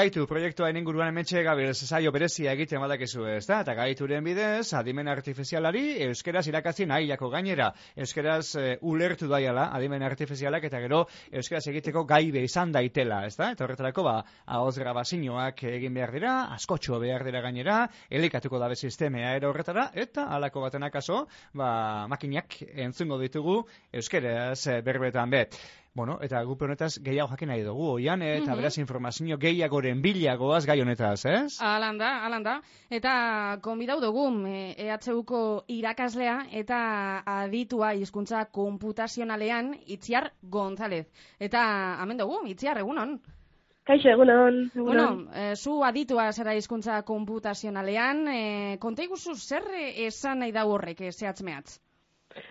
Gaitu, proiektua inguruan emetxe gabil saio berezia egiten badakizu ez da, eta gaituren bidez, adimen artifizialari euskeraz irakatzi nahiako gainera. Euskeraz uh, ulertu daiala, adimen artifizialak, eta gero euskeraz egiteko gaibe izan daitela, ez da? Eta horretarako, ba, ahoz grabazioak egin behar dira, askotxo behar dira gainera, elikatuko dabe sistemea ero horretara, eta alako baten akaso, ba, makinak entzungo ditugu euskeraz eh, berbetan bet. Bueno, eta gupe honetaz gehiago jakin nahi dugu, oian, eta mm -hmm. beraz informazio gehiagoren bilagoaz gai honetaz, ez? Alanda, alanda. Eta konbidau dugu, EHUko irakaslea eta aditua hizkuntza komputazionalean Itziar González. Eta hemen dugu, Itziar, egunon? Kaixo, egunon. Bueno, e, zu aditua zera hizkuntza komputazionalean, e, konta iguzu zer esan nahi da horrek, e, zehatzmeatz?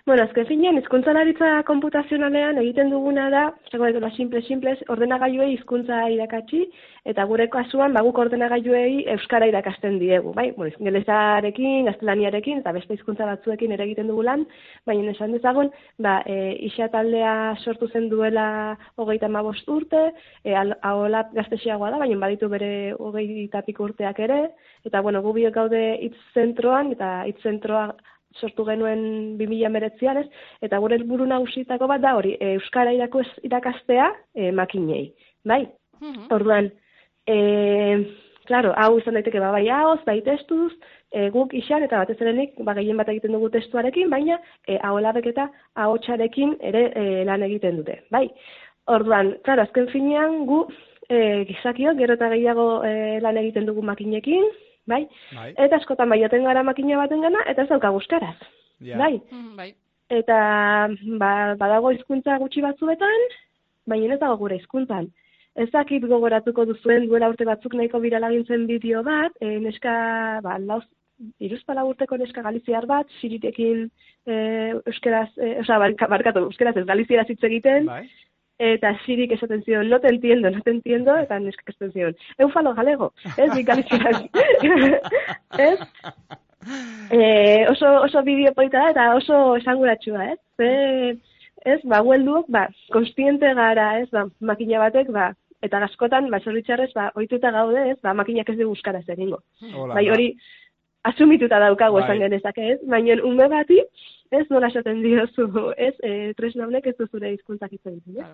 Bueno, azken finean, hizkuntzalaritza komputazionalean egiten duguna da, zego edo simple, simple, ordenagailuei hizkuntza irakatsi, eta gure kasuan, baguk ordenagailuei euskara irakasten diegu, bai? Bueno, ingelesarekin, gaztelaniarekin, eta beste hizkuntza batzuekin ere egiten dugu lan, baina esan dezagun, ba, e, isa taldea sortu zen duela hogeita mabost urte, e, ahola gaztesiagoa da, baina baditu bere hogei tapik urteak ere, eta bueno, gubiok gaude hitz zentroan, eta hitz zentroa sortu genuen 2000 meretzian, ez? Eta gure helburu nagusitako bat da hori, e, Euskara irako irakastea e, makinei, bai? Mm Orduan, e, claro, hau izan daiteke ba, bai haoz, bai testuz, e, guk isan eta batez erenik, ba, gehien bat egiten dugu testuarekin, baina e, haolabek eta ahotsarekin ere e, lan egiten dute, bai? Orduan, claro, azken finean gu e, gizakiok gero eta gehiago e, lan egiten dugu makinekin, bai? bai? Eta askotan bai gara makina baten gana, eta ez dauka euskaraz. Bai? Mm, bai? Eta ba, badago hizkuntza gutxi batzuetan, baina ez dago gure hizkuntzan. Ez dakit gogoratuko duzuen duela urte batzuk nahiko biralagintzen bideo bat, e, neska, ba, lauz, iruzpala urteko neska galiziar bat, siritekin e, euskeraz, e, oza, barkatu, euskeraz ez galizieraz hitz egiten, bai? Eta sirik esaten zion, no te entiendo, no te entiendo, eta neskak esaten zion, eufalo galego, ez, ikalizieraz, ez? E, oso, oso bideo polita da, eta oso esanguratxua, ez? Ze, ez, ba, huelduok, ba, konstiente gara, ez, ba, makina batek, ba, eta gaskotan, ba, zoritxarrez, ba, oituta gaude, ez, ba, makinak ez dugu euskaraz egingo. Bai, hori, asumituta daukago esan bai. genezak, ez? Baina, ume bati, ez nola esaten diozu, ez, e, tresna honek ez duzure hizkuntzak hitz egiten, ez?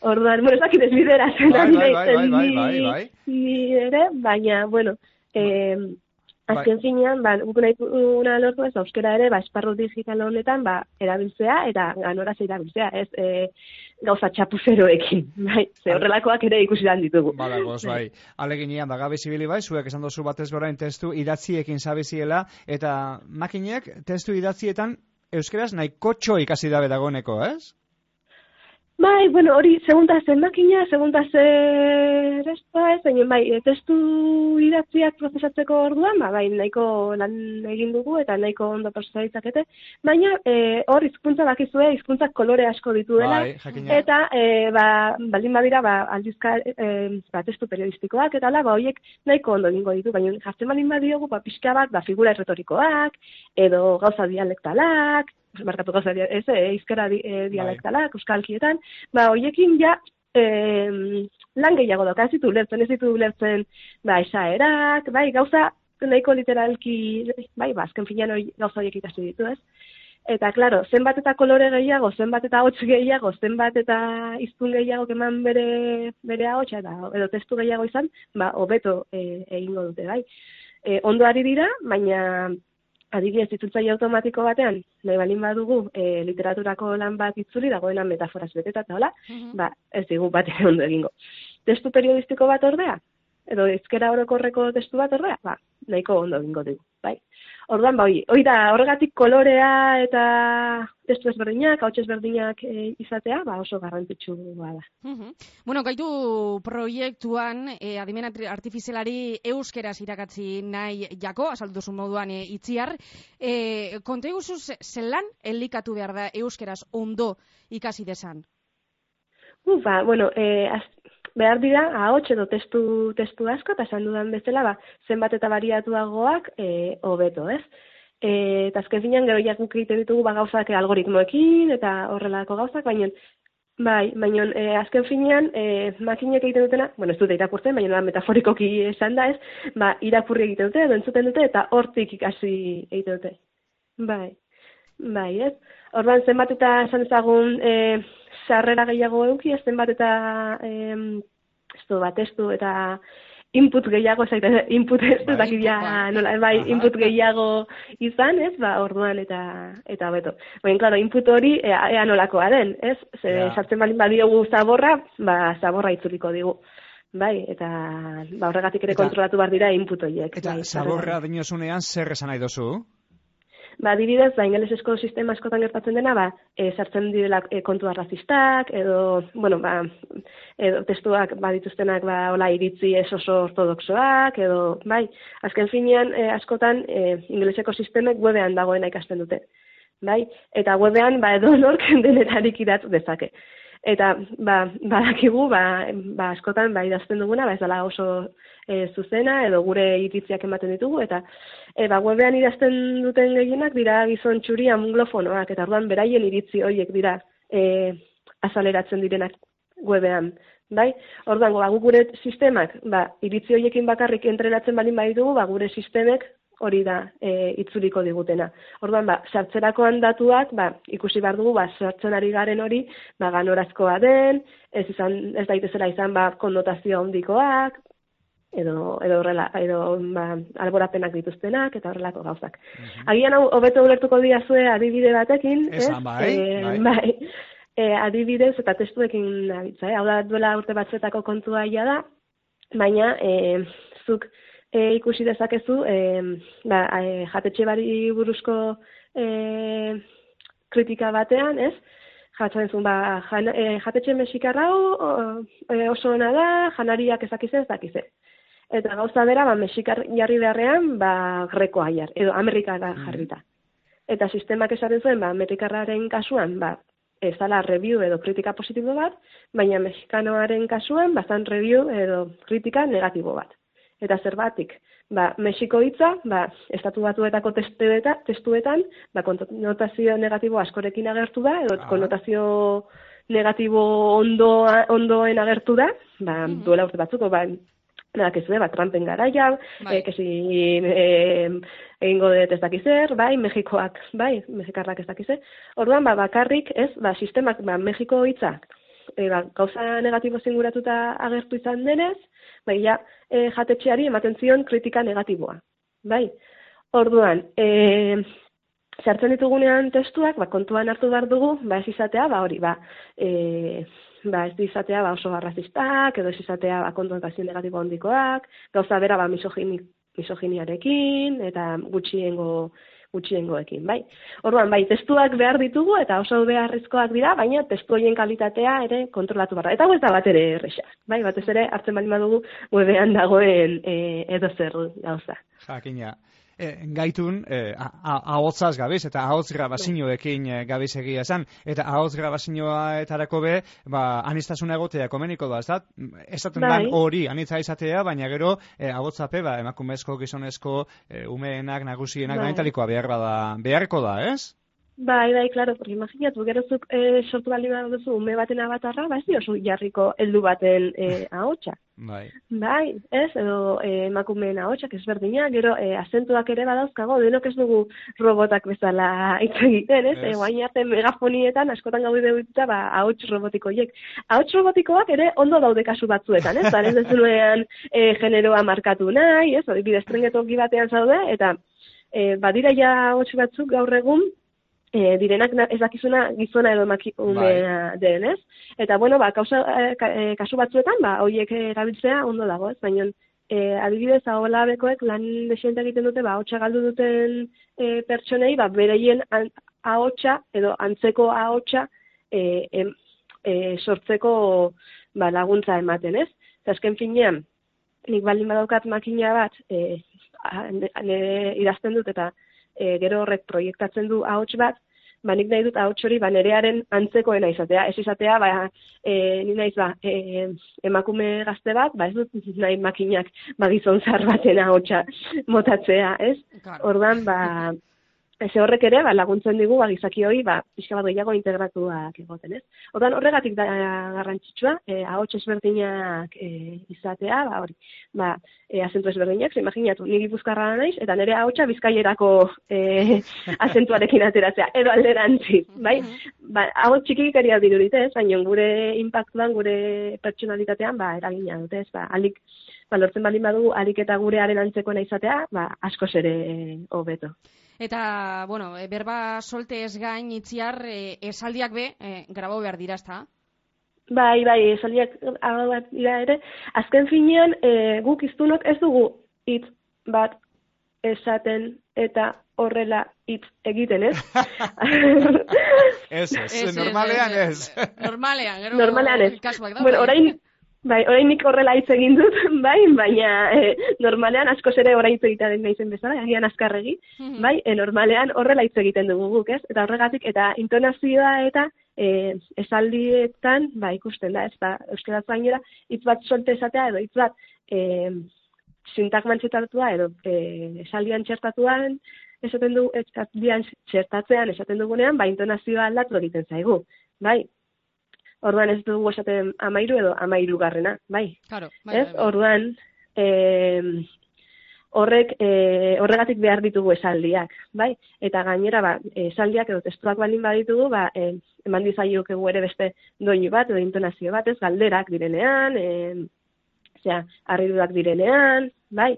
Orduan, bueno, ez dakit ez bidera zen, bai, bai, bai, bai, bai, bai, bai. Ni ere, baina, bueno, eh, azken bai. zinean, ba, guk nahi una lortu ez, euskera ere, ba, esparru digital honetan, ba, erabiltzea, eta ganora ze erabiltzea, ez, e, gauza txapuzeroekin, bai, ze horrelakoak ere ikusi dan ditugu. Bala, goz, bai. Aleginean, ba, gabe zibili bai, zuek esan dozu batez gorain testu idatziekin zabiziela, eta makinek testu idatzietan euskeraz nahi kotxo ikasi dabe dagoneko, ez? Bai, bueno, hori segunta zen makina, segunta zer ez baina bai, e, testu idatziak prozesatzeko orduan, ba, bai, nahiko lan egin dugu eta nahiko ondo prozesatzakete, baina e, hor hizkuntza bakizue, hizkuntza kolore asko dituela, bai, eta e, ba, baldin badira, ba, aldizka, e, ba, testu periodistikoak, eta la, ba, horiek nahiko ondo egingo ditu, baina jartzen baldin badiogu, ba, pixka bat, ba, figura erretorikoak, edo gauza dialektalak, markatu gauza, ez, e, izkera di, e, dialektalak, euskalkietan, ba, hoiekin ja, e, lan gehiago doka, ez ditu lertzen, ez ditu lertzen, ba, esaerak, bai, gauza, nahiko literalki, bai, ba, azken finean hori gauza horiek ikasi ditu, ez? Eta, klaro, zenbat eta kolore gehiago, zenbat eta hotz gehiago, zenbat eta iztun gehiago keman bere, bere ahotsa, eta edo testu gehiago izan, ba, hobeto e, egingo dute, bai. E, ondo ari dira, baina adibidez itzultzaile automatiko batean, nahi balin badugu, e, literaturako lan bat itzuli dagoena metaforaz beteta eta hola, mhm. ba, ez digu bat ondo egingo. Testu periodistiko bat ordea, edo ezkera orokorreko testu bat ordea, ba, nahiko ondo egingo dugu, bai. Orduan, ba, hoi da, horregatik kolorea eta testu ezberdinak, hau ezberdinak e, izatea, ba, oso garrantzitsu da. Bueno, gaitu proiektuan, e, adimen artifizialari euskeraz irakatzi nahi jako, asalduzu moduan e, itziar, e, konta zelan elikatu behar da euskeraz ondo ikasi desan? Ufa, bueno, e, behar dira, ahots edo testu, testu asko, eta esan dudan bezala, ba, zenbat eta bariatuagoak e, hobeto, ez? E, eta azken zinean, gero jakuk egiten ditugu ba, gauzak algoritmoekin, eta horrelako gauzak, baina Bai, baina e, azken finean, e, makinek egiten dutena, bueno, ez dute irakurtzen, baina metaforikoki esan da ez, ba, irakurri egiten dute, edo entzuten dute, eta hortik ikasi egiten dute. Bai, bai, ez? Orban zenbat eta esan ezagun e, sarrera gehiago eduki, zenbat eta e, ez du bat, ez du, eta input gehiago, zaite, input ez bai, bai. nola, bai, input gehiago izan, ez, ba, orduan eta, eta beto. Baina, klaro, input hori ea, ea nolakoa den, ez, ze, ja. sartzen balin badiogu zaborra, ba, zaborra itzuliko digu. Bai, eta ba, horregatik ere kontrolatu bar dira input horiek. Eta bai, zaborra dinosunean zer esan nahi dozu? Ba, dibidez, ba, ingelesezko sistema askotan gertatzen dena, ba, e, sartzen direla e, kontu arrazistak, edo, bueno, ba, edo testuak badituztenak, ba, hola, iritzi ez oso ortodoxoak, edo, bai, azken finean, e, askotan, e, ingeleseko sistemek webean dagoena ikasten dute. Bai, eta webean, ba, edo nork denetarik idatz dezake. Eta, ba, badakigu, ba, ba, askotan, ba, idazten duguna, ba, ez dela oso e, zuzena edo gure iritziak ematen ditugu eta e, ba, webean idazten duten gehienak dira gizon txuri anglofonoak eta orduan beraien iritzi horiek dira e, azaleratzen direnak webean. Bai? Orduan, ba, gure sistemak, ba, iritzi horiekin bakarrik entrenatzen balin bai dugu, ba, gure sistemek hori da e, itzuliko digutena. Orduan, ba, sartzerakoan datuak, ba, ikusi behar dugu, ba, sartzen ari garen hori, ba, ganorazkoa den, ez, izan, ez daitezela izan, ba, konnotazio handikoak, edo edo horrela edo ba, alborapenak dituztenak eta horrelako gauzak. Mm Agian hau hobeto ulertuko diazue adibide batekin, ez? bai, e, bai. bai. E, adibidez eta testuekin nabitza, eh? hau da duela urte batzuetako kontua ia da, baina e, zuk e, ikusi dezakezu e, ba, e, jatetxe bari buruzko e, kritika batean, ez? Jatzen zuen, ba, jan, e, jatetxe mexikarra oso ona da, janariak ezakize ez dakize. Eta gauza bera, ba, Mexikar jarri beharrean, ba, grekoa jar, edo Amerikara mm. jarrita. Eta sistemak esaren zuen, ba, Amerikarraren kasuan, ba, ez dala review edo kritika positibo bat, baina Mexikanoaren kasuan, bazan review edo kritika negatibo bat. Eta zerbatik, ba, Mexiko hitza, ba, estatu batuetako testuetan, testuetan ba, konotazio negatibo askorekin agertu da, edo ah. konotazio negatibo ondo, ondoen agertu da, ba, mm. duela urte batzuko, ba, Nada, que ba, trampen garaia, bai. eh, que si eh, egingo dut ez dakizer, bai, Mexikoak, bai, Mexikarrak ez dakize. Orduan, ba, bakarrik, ez, ba, sistemak, ba, Mexiko hitzak, e, ba, gauza negatibo zinguratuta agertu izan denez, bai, ja, e, jatetxeari ematen zion kritika negatiboa, bai. Orduan, e, sartzen ditugunean testuak, ba, kontuan hartu behar dugu, ba, ez izatea, ba, hori, ba, e, ba, ez izatea ba, oso barrazistak, edo ez izatea ba, kontuakazio negatibo handikoak, gauza bera ba, misogini, misoginiarekin, eta gutxiengo gutxiengoekin, bai. Orduan, bai, testuak behar ditugu eta oso beharrezkoak dira, baina testu horien kalitatea ere kontrolatu barra. Eta ez da bat ere erresa, bai, batez ere hartzen bali madugu webean dagoen e, edo zer gauza. Jakina, e, gaitun e, ahotzaz gabiz eta ahotz grabazioekin e, gabiz egia esan eta ahotz grabazioa etarako be ba, anistasuna egotea komeniko da, ez da? Esaten bai. hori anitza izatea, baina gero e, ahotzape ba, emakumezko, gizonezko e, umeenak, nagusienak, bai. behar bada, beharko da, ez? Bai, bai, klaro, porque imaginatu, gero zuk e, sortu bali bat duzu ume baten abatarra, ba, ez diozu jarriko heldu baten e, ahotsa. Bai. Bai, ez, edo e, emakumeen ahotsak ezberdina, gero e, azentuak ere badauzkago, denok ez dugu robotak bezala hitz egiten, ez? Ez. E, guain arte megafonietan askotan gaude dut ba, ahots robotikoiek. Ahots robotikoak ere ondo daude kasu batzuetan, ez? Zaren dezunean e, generoa markatu nahi, ez? Hori bidestrengetok batean zaude, eta e, badira ja ahots batzuk gaur egun, e, direnak ez dakizuna gizona edo emakumea bai. den, ez? Eta, bueno, ba, kausa, e, kasu batzuetan, ba, horiek erabiltzea ondo dago, ez? Baina, e, adibidez, ahola bekoek lan desienta egiten dute, ba, hotxa galdu duten e, pertsonei, ba, bereien ahotsa edo antzeko ahotsa e, e, sortzeko ba, laguntza ematen, ez? Eta azken finean, nik baldin badaukat makina bat, e, idazten dut eta e, gero horrek proiektatzen du ahots bat, ba nik nahi dut ahots hori ba nerearen antzekoena izatea, ez izatea ba e, ni naiz ba e, emakume gazte bat, ba ez dut nahi makinak ba gizon zar baten ahotsa motatzea, ez? Ordan ba Ze horrek ere, ba, laguntzen digu, ba, gizaki hori, ba, pixka bat gehiago integratuak egoten, ez? Ordan horregatik da garrantzitsua, e, ahots ezberdinak e, izatea, ba, hori, ba, e, azentu ezberdinak, ze imaginatu, niri buzkarra naiz, eta nire ahotsa bizkaierako e, azentuarekin ateratzea, edo alderantzi, bai? Ba, ahots txikik eria dirurit, ez? Baina gure impactuan, gure pertsonalitatean, ba, eragina dute, ez? Ba, alik, ba, lortzen baldin badu, alik eta gurearen antzeko izatea, ba, askoz ere hobeto. Eta, bueno, e, berba solte ez gain itziar e, esaldiak be, e, grabo behar dira, ezta? Bai, bai, esaldiak bat dira ere. Azken finean, e, guk iztunok ez dugu hitz bat esaten eta horrela hitz egiten, ez? ez, ez, normalean ez. Normalean, gero... Normalean ez. Bueno, orain, Bai, orainik horrela hitz egin dut, bai, baina e, normalean askoz ere orain hitz egiten naizen bezala, agian azkarregi, mhm. bai, e, normalean horrela hitz egiten dugu guk, ez? Eta horregatik eta intonazioa eta e, esaldietan, ba, ikusten da, ez da, euskaraz gainera hitz bat solte esatea edo hitz bat e, sintak mantxetatua edo e, esaldian txertatuan esaten du esaldian txertatzean esaten dugunean, ba, intonazioa aldatu egiten zaigu, bai, orduan ez dugu esaten amairu edo amairu garrena, bai. Claro, bai, ez? Bai, bai. Orduan, e, horrek, e, horregatik behar ditugu esaldiak, bai? Eta gainera, ba, esaldiak edo testuak baldin baditugu, ba, e, eman dizaiok egu ere beste doinu bat edo intonazio bat, ez? Galderak direnean, e, zera, arridurak direnean, bai?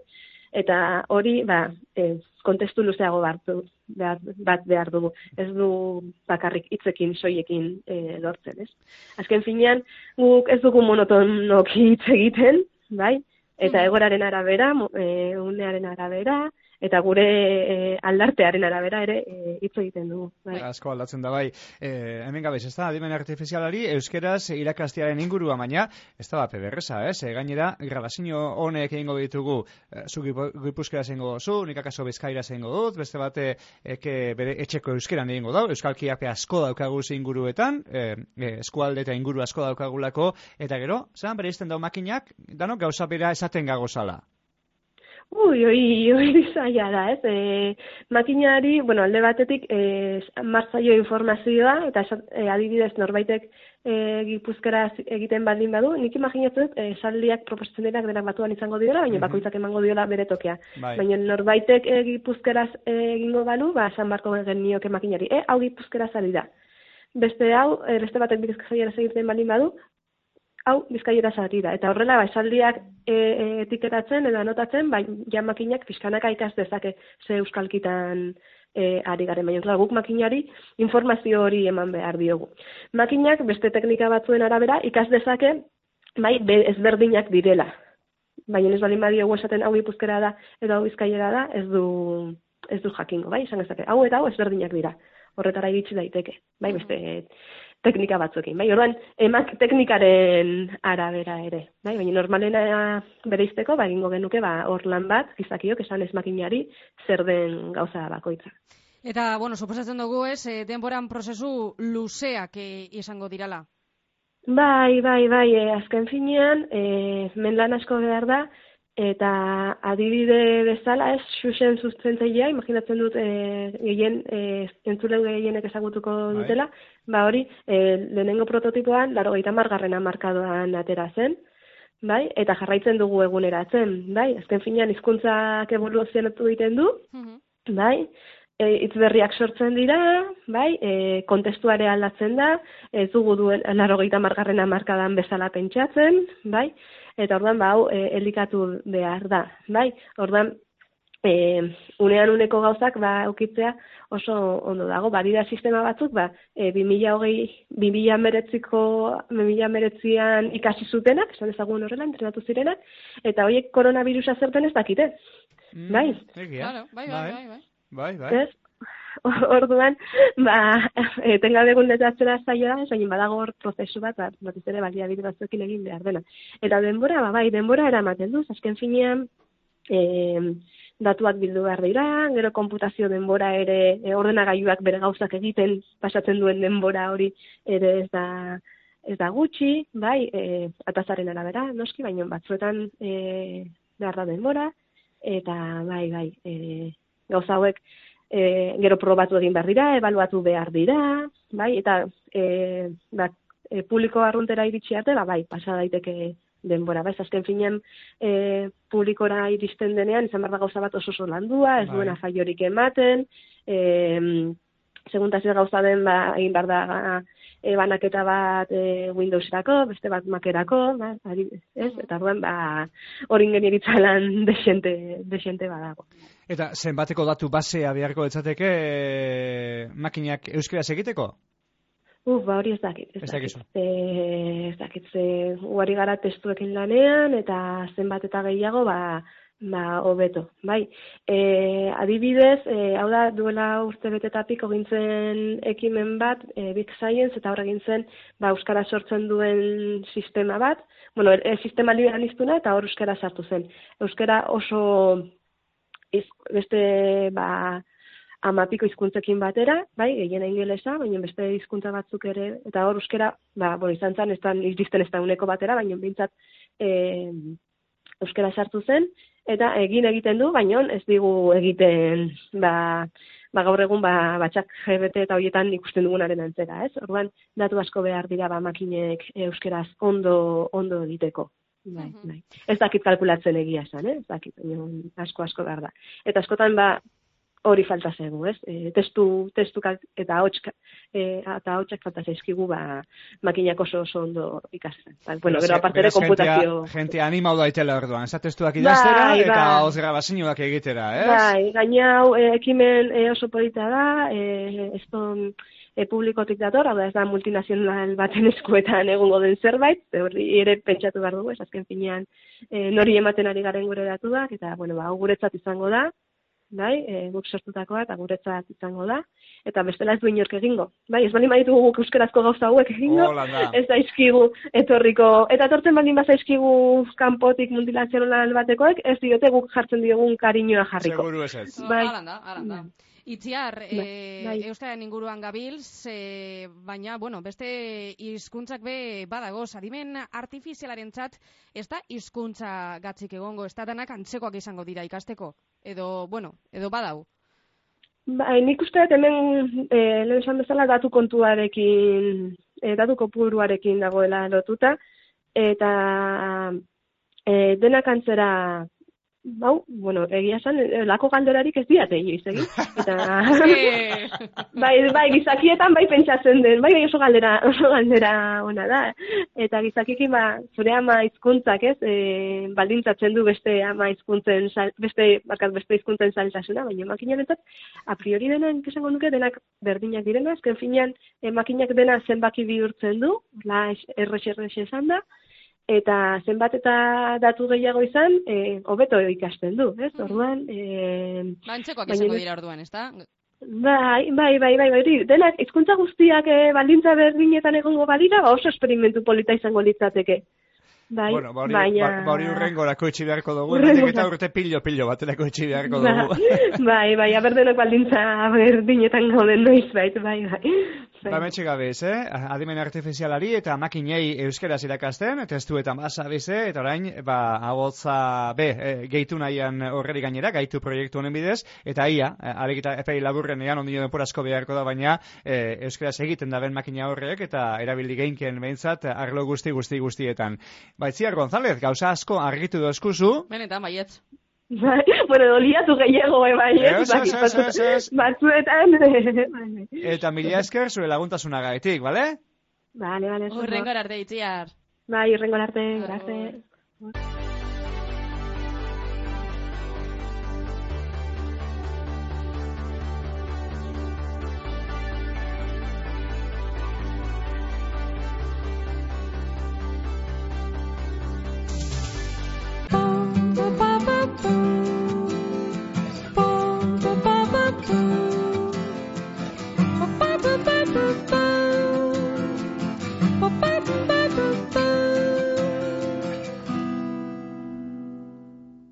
Eta hori, ba, e, kontestu luzeago bartu, behar, bat behar dugu. Ez du bakarrik hitzekin soiekin e, lortzen, ez? Azken finean, guk ez dugu monotonoki hitz egiten, bai? Eta mm. egoraren arabera, e, unearen arabera, eta gure e, aldartearen arabera ere e, hitz egiten dugu. Bai. Asko aldatzen da bai. E, hemen gabez, ez da, adimen artifizialari, euskeraz irakastiaren ingurua baina, ez da bat pederreza, ez? E, gainera, grabazio honek egingo ditugu, e, zu gipuzkera zengo zu, nik akaso bezkaira zengo dut, beste bate, eke bere etxeko euskeran egingo da, euskalkiak asko daukagu inguruetan, e, e, eskualde eta inguru asko daukagulako, eta gero, zelan bere izten dau makinak, danok gauza bera esaten gagozala. Ui, ui, ui, zaila da, ez? E, makinari, bueno, alde batetik, e, martzaio informazioa, eta e, adibidez norbaitek e, gipuzkera egiten baldin badu, nik imaginatzen dut, e, saldiak proposatzen denak denak batuan izango dira, baina mm bakoitzak emango diola bere tokea. Bai. Baina norbaitek e, gipuzkeraz egingo balu, ba, san barko genioke makinari, e, hau gipuzkera zari da. Beste hau, e, beste batek bidezkazaiara egiten baldin badu, hau bizkaiera zari da. Eta horrela, ba, esaldiak e, e, etiketatzen edo anotatzen, bai, ja makinak pizkanaka ikas dezake ze euskalkitan e, ari garen. Baina, guk makinari informazio hori eman behar diogu. Makinak beste teknika batzuen arabera ikas dezake, bai, be, ezberdinak direla. Baina ez bali madiogu esaten hau ipuzkera da edo hau bizkaiera da, ez du, ez du jakingo, bai, esan ezake. Hau eta hau ezberdinak dira. Horretara iritsi daiteke. Bai, beste, teknika batzuekin, bai? Orduan, emak teknikaren arabera ere, bai? Baina normalena bereizteko, ba egingo genuke ba hor lan bat gizakiok esan ez makinari zer den gauza bakoitza. Eta bueno, suposatzen dugu, ez, eh, denboran prozesu luzeak eh, izango dirala. Bai, bai, bai, eh, azken finean, eh, mendan asko behar da, Eta adibide bezala, ez, xuxen zuztentzailea, imaginatzen dut e, gehien, e, entzule gehienek ezagutuko bai. dutela, ba hori, e, lehenengo prototipoan, laro gaita margarrena markadoan atera zen, bai, eta jarraitzen dugu eguneratzen, bai, azken finean hizkuntzak evoluzionatu egiten du, mhm. bai, e, itz berriak sortzen dira, bai, e, kontestuare aldatzen da, ez dugu duen laro gaita margarrena markadan bezala pentsatzen, bai, eta orduan ba hau e, elikatu behar da, bai? Orduan e, unean uneko gauzak ba ukitzea oso ondo dago. Badira sistema batzuk ba e, 2020 2019ko 2019an ikasi zutenak, esan ezagun horrela entrenatu zirenak eta hoiek koronavirusa zerten ez dakite. Mm, bai? Claro, bai, bai, bai, bai. Bai, bai. Orduan, ba, etengabe egun dezatzera da, zain badago hor prozesu bat, bat, bat ere balia batzuekin egin behar dena. Eta denbora, ba, bai, denbora eramaten du, azken finean, e, datuak bildu behar dira, gero konputazio denbora ere, e, ordenagailuak bere gauzak egiten pasatzen duen denbora hori ere ez da, ez da gutxi, bai, e, atazaren arabera, noski, baina batzuetan e, behar da denbora, eta bai, bai, e, gauza hauek, e, gero probatu egin behar dira, ebaluatu behar dira, bai, eta e, ba, e, publiko arruntera iritsi arte, ba, bai, pasa daiteke denbora, bai, azken finean e, publikora iristen denean, izan behar da gauza bat oso oso landua, ez Bai. duena faiorik ematen, e, seguntaz ez gauza den, ba, egin behar da e, banaketa bat e, Windowserako, beste bat Macerako, ba, ari, ez? Eta orduan, ba, hori ingenieritza lan desente, desente badago. Eta zenbateko datu basea beharko etzateke e, makinak euskeraz egiteko? Uf, ba, hori ez dakit. Ez dakizu. E, ez dakit, ze, uari gara testuekin lanean, eta zenbat eta gehiago, ba, ba, hobeto, bai. E, adibidez, e, hau da, duela urte betetatik ogintzen ekimen bat, e, Big Science, eta horregin zen, ba, Euskara sortzen duen sistema bat, bueno, e, sistema liberalistuna, eta hor Euskara sartu zen. Euskara oso, iz, beste, ba, amapiko hizkuntzekin batera, bai, gehiena ingelesa, baina beste hizkuntza batzuk ere, eta hor euskera, ba, bueno, izan zen, da, iristen ez da uneko batera, baina bintzat e, euskera sartu zen, eta egin egiten du, baina ez digu egiten, ba, ba gaur egun, ba, batxak GBT eta horietan ikusten dugunaren antzera, ez? Orduan, datu asko behar dira, ba, makinek euskeraz ondo, ondo egiteko. Bai, bai. Ez dakit kalkulatzen egia esan, eh? Ez dakit, asko asko behar da. Eta askotan, ba, hori falta zaigu, ez? E, testu, testukak eta hotxka, e, eta hotxak falta zaizkigu, ba, makinak oso oso ondo ikasten. Ba, bueno, gero aparte ere jentea- komputazio... Jentea animau daitela orduan, ez testuak idaztera Bai, eta bai. hoz grabazioak egitera, ez? Bai, gaina hau e, ekimen e, oso polita da, e, ez don, e, publikotik dator, hau da ez da multinazional baten eskuetan egongo den zerbait, ze hori ere pentsatu behar dugu, ez azken finean e, nori ematen ari garen gure datuak, eta bueno, ba, hau guretzat izango da, bai, e, guk sortutakoa eta guretzat izango da, eta bestela ez du inork egingo. Bai, ez bali baditugu guk euskerazko gauza hauek egingo, Hola da. ez daizkigu etorriko, eta etortzen baldin bazaizkigu kanpotik multinazional batekoek, ez diote guk jartzen diogun kariñoa jarriko. Seguru ez ez. Bai. Alan da, alan da. Itziar, e, bai. euskararen inguruan gabilz, e, baina, bueno, beste hizkuntzak be badagoz, adimen artifizialarentzat ez da hizkuntza gatzik egongo, ez da danak antzekoak izango dira ikasteko, edo, bueno, edo badau. Bai, nik uste dut hemen, e, lehen esan bezala, datu kontuarekin, e, datu kopuruarekin dagoela lotuta, eta e, denak antzera, hau, bueno, egia esan, e, lako galderarik ez diate inoiz egin. Eta, Eh, bai, bai, gizakietan bai pentsatzen den, bai, bai oso galdera, oso galdera ona da. Eta gizakiekin, ba, zure ama hizkuntzak ez, e, baldintzatzen du beste ama hizkuntzen, beste, bakat beste hizkuntzen saltasuna, baina makinarentzat, a priori denak esango nuke denak berdinak direna, azken finean, e, makinak dena zenbaki bihurtzen du, la errex esan da, eta zenbat eta datu gehiago izan, e, hobeto ikasten du, ez? Orduan, e, ba, antzekoak Baina izango dira orduan, ez da? Bai, bai, bai, bai, bai, denak, hizkuntza guztiak eh, baldintza berdinetan egongo balira, ba oso esperimentu polita izango litzateke. Bai, Bueno, ba hori, baina... ba, ba hori urrengorako itxi beharko dugu, eta urte pilo-pilo baterako itxi beharko Ba, dugu. bai, bai, aberdenok baldintza berdinetan gauden noiz, bai, bai, bai. Ba, metxe gabez, eh? Adimen artifizialari eta makinei euskeraz irakasten, testuetan basa bize, eta orain, ba, agotza be, eh, gehitu nahian horreri gainera, gaitu proiektu honen bidez, eta ia, eh, arekita epei laburren ean ondino denporazko beharko da, baina eh, euskeraz egiten da ben makina horrek, eta erabili geinken behintzat, arlo guzti guzti guztietan. Baitziar González, gauza asko argitu dozkuzu, Benetan, baietz. Bai, bueno, doliatu gehiago, eh, bai, ez? Ez, ez, ez, batzu- ez, ez. Batzuetan, bai, eta mila esker zure laguntasunagaitik, bale? Vale, vale, oso ondo. Urrengor arte itziar. Bai, urrengor arte, grazie.